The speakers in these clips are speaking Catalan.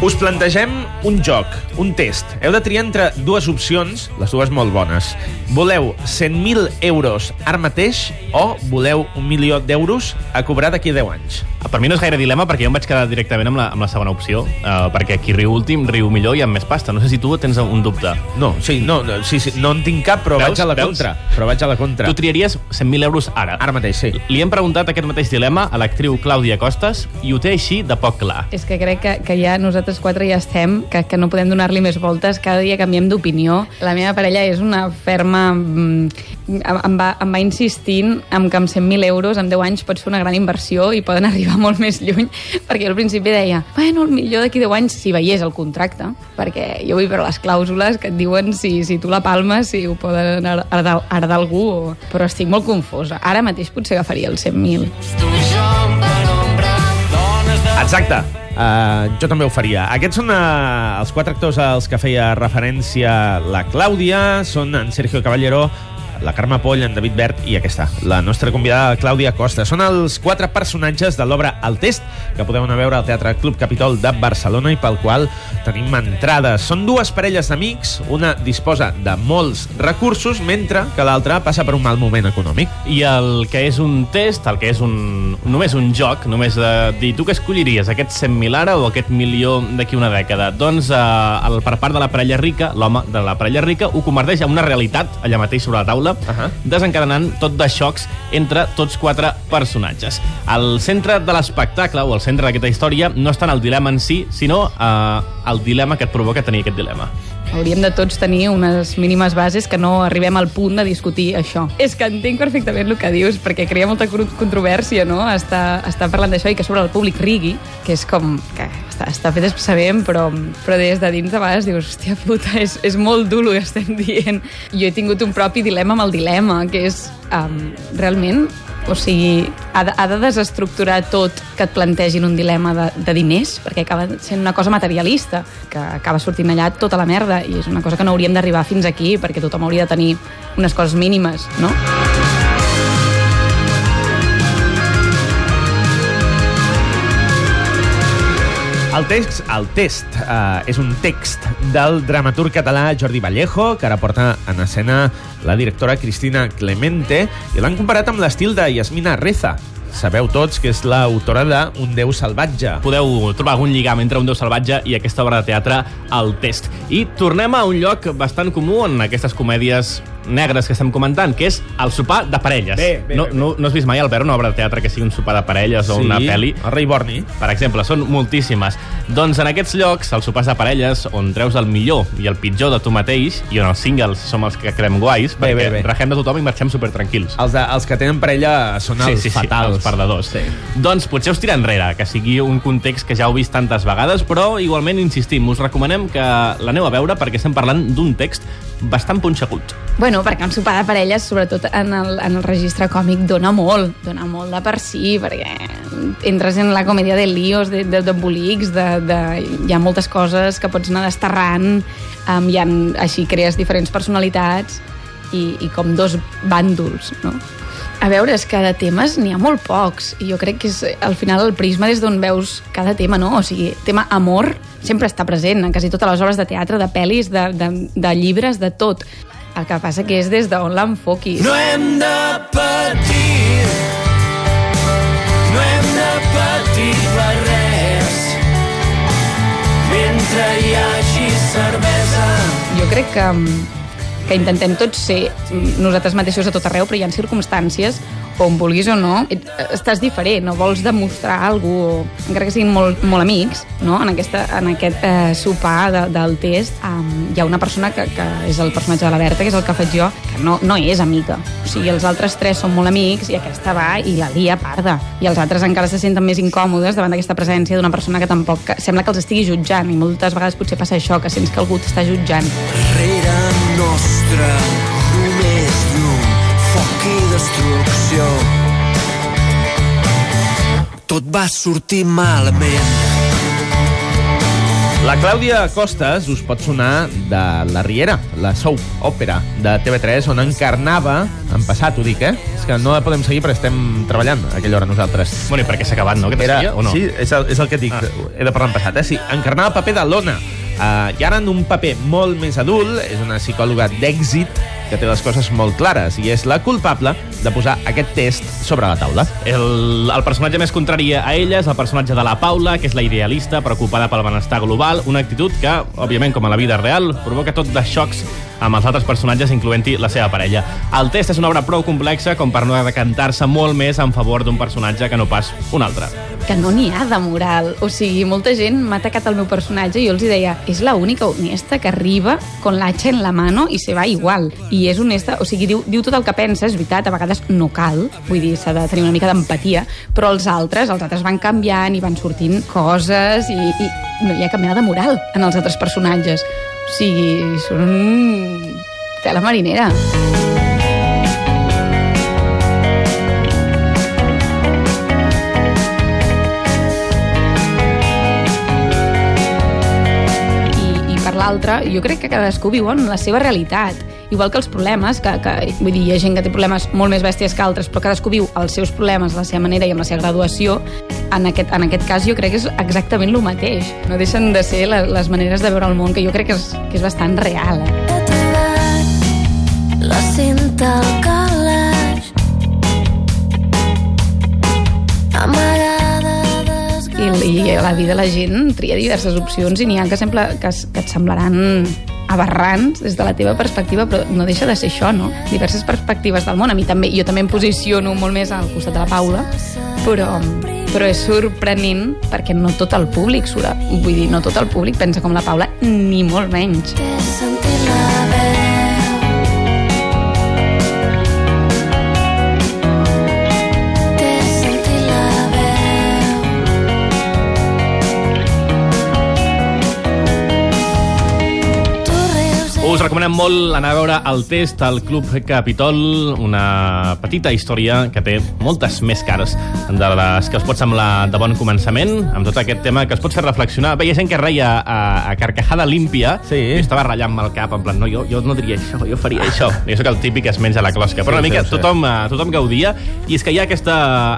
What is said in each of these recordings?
Us plantegem un joc, un test. Heu de triar entre dues opcions, les dues molt bones. Voleu 100.000 euros ara mateix o voleu un milió d'euros a cobrar d'aquí a 10 anys? Per mi no és gaire dilema perquè jo em vaig quedar directament amb la, amb la segona opció, uh, perquè qui riu últim riu millor i amb més pasta. No sé si tu tens un dubte. No, sí, no, no, sí, sí, no en tinc cap, però Veus? vaig a la Veus? contra. Però vaig a la contra. Tu triaries 100.000 euros ara. Ara mateix, sí. Li hem preguntat aquest mateix dilema a l'actriu Clàudia Costas i ho té així de poc clar. És que crec que, que ja nosaltres quatre ja estem, que, que no podem donar-li més voltes, cada dia canviem d'opinió. La meva parella és una ferma... mm, Em, va, em va insistint en que amb 100.000 euros en 10 anys pots fer una gran inversió i poden arribar molt més lluny, perquè jo al principi deia, bueno, el millor d'aquí 10 anys si veiés el contracte, perquè jo vull veure les clàusules que et diuen si, si tu la palmes, si ho poden heredar, heredar algú, o... però estic molt confosa. Ara mateix potser agafaria els 100.000. Exacte. Uh, jo també ho faria. Aquests són uh, els quatre actors als que feia referència la Clàudia. Són en Sergio Caballero, la Carme Poll, en David Bert i aquesta, la nostra convidada Clàudia Costa. Són els quatre personatges de l'obra El Test, que podeu anar a veure al Teatre Club Capitol de Barcelona i pel qual tenim entrades. Són dues parelles d'amics, una disposa de molts recursos, mentre que l'altra passa per un mal moment econòmic. I el que és un test, el que és un, només un joc, només de dir tu què escolliries, aquest 100.000 ara o aquest milió d'aquí una dècada? Doncs eh, el, per part de la parella rica, l'home de la parella rica ho converteix en una realitat allà mateix sobre la taula, uh Ahà. desencadenant tot de xocs entre tots quatre personatges. Al centre de l'espectacle, o al centre d'aquesta història, no està en el dilema en si, sinó eh, el dilema que et provoca tenir aquest dilema. Hauríem de tots tenir unes mínimes bases que no arribem al punt de discutir això. És que entenc perfectament el que dius, perquè crea molta controvèrsia, no?, estar, estar parlant d'això i que sobre el públic rigui, que és com... que està, està fet sabent, però, però des de dins de vegades dius, hòstia puta, és, és molt dur el que estem dient. Jo he tingut un propi dilema amb el dilema, que és, um, realment, o sigui, ha de, ha de desestructurar tot que et plantegin un dilema de, de diners, perquè acaba sent una cosa materialista, que acaba sortint allà tota la merda, i és una cosa que no hauríem d'arribar fins aquí, perquè tothom hauria de tenir unes coses mínimes, no? El text, el test uh, és un text del dramaturg català Jordi Vallejo, que ara porta en escena la directora Cristina Clemente, i l'han comparat amb l'estil de Yasmina Reza. Sabeu tots que és l'autora de Un Déu salvatge. podeu trobar algun lligam entre un déu salvatge i aquesta obra de teatre, El Test. I tornem a un lloc bastant comú en aquestes comèdies negres que estem comentant, que és el sopar de parelles. Bé, bé, no, bé, bé. no, no has vist mai, Albert, una obra de teatre que sigui un sopar de parelles o una pel·li? El rei Borni. Per exemple, són moltíssimes. Doncs en aquests llocs, els sopars de parelles, on treus el millor i el pitjor de tu mateix, i on els singles som els que quedem guais, Bé, perquè bé, bé. regem de tothom i marxem supertranquils. Els, de, els que tenen parella són els fatals. els perdedors. Sí. Doncs potser us tira enrere, que sigui un context que ja heu vist tantes vegades, però igualment insistim, us recomanem que l'aneu a veure perquè estem parlant d'un text bastant punxegut. Bueno, perquè un sopar de parelles, sobretot en el, en el registre còmic, dona molt, dona molt de per si, perquè entres en la comèdia de líos, de- de- d'embolics, de, de, hi ha moltes coses que pots anar desterrant, um, hi ha, així crees diferents personalitats i, i com dos bàndols, no? A veure, és que de temes n'hi ha molt pocs i jo crec que és al final el prisma des d'on veus cada tema, no? O sigui, tema amor sempre està present en quasi totes les obres de teatre, de pel·lis, de, de, de llibres, de tot. El que passa que és des d'on l'enfoquis. No hem de patir, no hem de patir per res, mentre hi hagi cervesa. Jo crec que, que intentem tots ser nosaltres mateixos a tot arreu, però hi ha circumstàncies on vulguis o no, et- estàs diferent, no vols demostrar alguna cosa, encara que siguin molt, molt amics, no? en, aquesta, en aquest eh, sopar de, del test um, hi ha una persona que, que és el personatge de la Berta, que és el que faig jo, que no, no és amiga. O sigui, els altres tres són molt amics i aquesta va i la lia parda. I els altres encara se senten més incòmodes davant d'aquesta presència d'una persona que tampoc que sembla que els estigui jutjant i moltes vegades potser passa això, que sents que algú t'està jutjant. Rere nostre destrucció. Tot va sortir malament. La Clàudia Costes us pot sonar de La Riera, la soap òpera de TV3, on encarnava, en passat ho dic, eh? És que no la podem seguir perquè estem treballant a aquella hora nosaltres. Bueno, i perquè s'ha acabat, no? Aquesta Era, o no? Sí, és el, és el que et dic. Ah. He de parlar en passat, eh? Sí, encarnava el paper de l'Ona. Uh, I ara en un paper molt més adult, és una psicòloga d'èxit que té les coses molt clares i és la culpable de posar aquest test sobre la taula. El, el personatge més contrari a ella és el personatge de la Paula, que és la idealista, preocupada pel benestar global, una actitud que, òbviament, com a la vida real, provoca tot de xocs amb els altres personatges, incloent-hi la seva parella. El test és una obra prou complexa com per no decantar-se molt més en favor d'un personatge que no pas un altre. Que no n'hi ha de moral. O sigui, molta gent m'ha atacat el meu personatge i jo els deia, és la única honesta que arriba con la hacha en la mano i se va igual. I és honesta, o sigui, diu, diu tot el que pensa, és veritat, a vegades no cal, vull dir, s'ha de tenir una mica d'empatia, però els altres, els altres van canviant i van sortint coses i, i no hi ha cap mena de moral en els altres personatges. O sigui, són tela marinera. i, i l'altra, jo crec que cadascú viu en la seva realitat. Igual que els problemes, que, que vull dir, hi ha gent que té problemes molt més bèsties que altres, però cadascú viu els seus problemes a la seva manera i amb la seva graduació. En aquest, en aquest cas jo crec que és exactament el mateix. No deixen de ser les, les maneres de veure el món, que jo crec que és, que és bastant real. Eh? He trobat la cinta al calaix amagada I, I a la vida la gent tria diverses opcions i n'hi ha que, sempre, que, que et semblaran aberrants des de la teva perspectiva, però no deixa de ser això, no? Diverses perspectives del món. A mi també, jo també em posiciono molt més al costat de la Paula, però, però és sorprenent perquè no tot el públic surt, vull dir, no tot el públic pensa com la Paula, ni molt menys. Us recomanem molt anar a veure el test al Club Capitol, una petita història que té moltes més cares de les que us pot semblar de bon començament, amb tot aquest tema que es pot fer reflexionar. Ha gent que reia a, a carcajada límpia Sí. i estava ratllant-me el cap, en plan, no, jo, jo no diria això, jo faria això. Jo sóc el típic que es menja la closca, però una mica tothom, eh, tothom gaudia, i és que hi ha aquest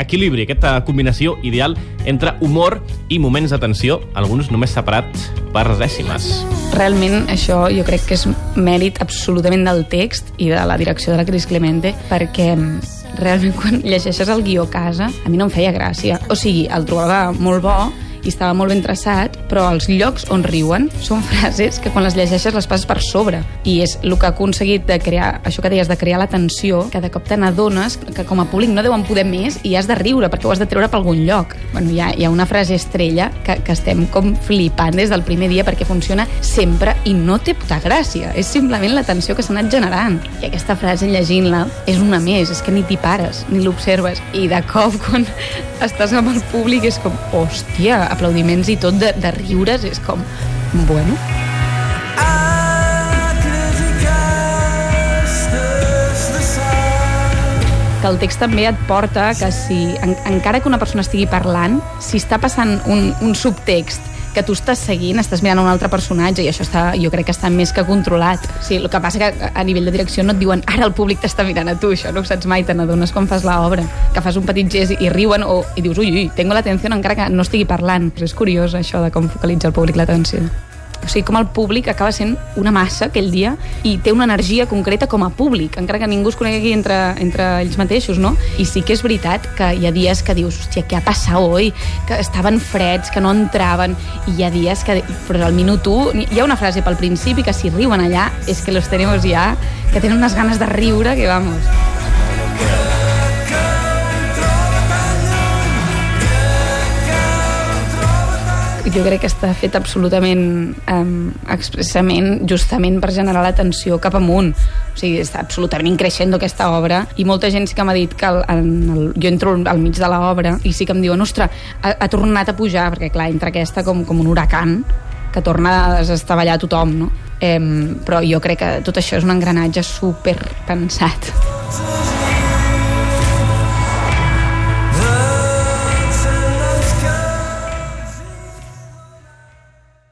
equilibri, aquesta combinació ideal entre humor i moments de tensió, alguns només separats per dècimes. Realment això jo crec que és mèrit absolutament del text i de la direcció de la Cris Clemente perquè mm, realment quan llegeixes el guió a casa a mi no em feia gràcia. O sigui, el trobava molt bo i estava molt ben traçat, però els llocs on riuen són frases que quan les llegeixes les passes per sobre. I és el que ha aconseguit de crear, això que deies, de crear la tensió, que de cop te n'adones que com a públic no deuen poder més i has de riure perquè ho has de treure per algun lloc. Bueno, hi ha, hi ha una frase estrella que, que estem com flipant des del primer dia perquè funciona sempre i no té puta gràcia. És simplement la tensió que s'ha anat generant. I aquesta frase, llegint-la, és una més, és que ni t'hi pares, ni l'observes. I de cop, quan estàs amb el públic, és com, hòstia, aplaudiments i tot de, de riures, és com, bueno, que el text també et porta que si, en, encara que una persona estigui parlant, si està passant un, un subtext que tu estàs seguint, estàs mirant un altre personatge i això està, jo crec que està més que controlat. Sí, el que passa que a nivell de direcció no et diuen ara el públic t'està mirant a tu, això no ho saps mai, te n'adones quan fas l'obra, que fas un petit gest i riuen o, i dius, ui, ui, tengo l'atenció encara que no estigui parlant. Però és curiós això de com focalitza el públic l'atenció. O sigui, com el públic acaba sent una massa aquell dia i té una energia concreta com a públic, encara que ningú es conegui entre, entre ells mateixos, no? I sí que és veritat que hi ha dies que dius, hòstia, què ha passat avui? Que estaven freds, que no entraven, i hi ha dies que... Però al minut 1, hi ha una frase pel principi que si riuen allà és que los tenemos ja, que tenen unes ganes de riure que vamos. Jo crec que està fet absolutament um, expressament, justament per generar l'atenció cap amunt. O sigui, està absolutament increixent aquesta obra i molta gent sí que m'ha dit que el, en el, jo entro al mig de l'obra i sí que em diuen, ostres, ha, ha tornat a pujar, perquè clar, entra aquesta com, com un huracan que torna a desestavellar tothom, no? Eh, però jo crec que tot això és un engranatge super pensat.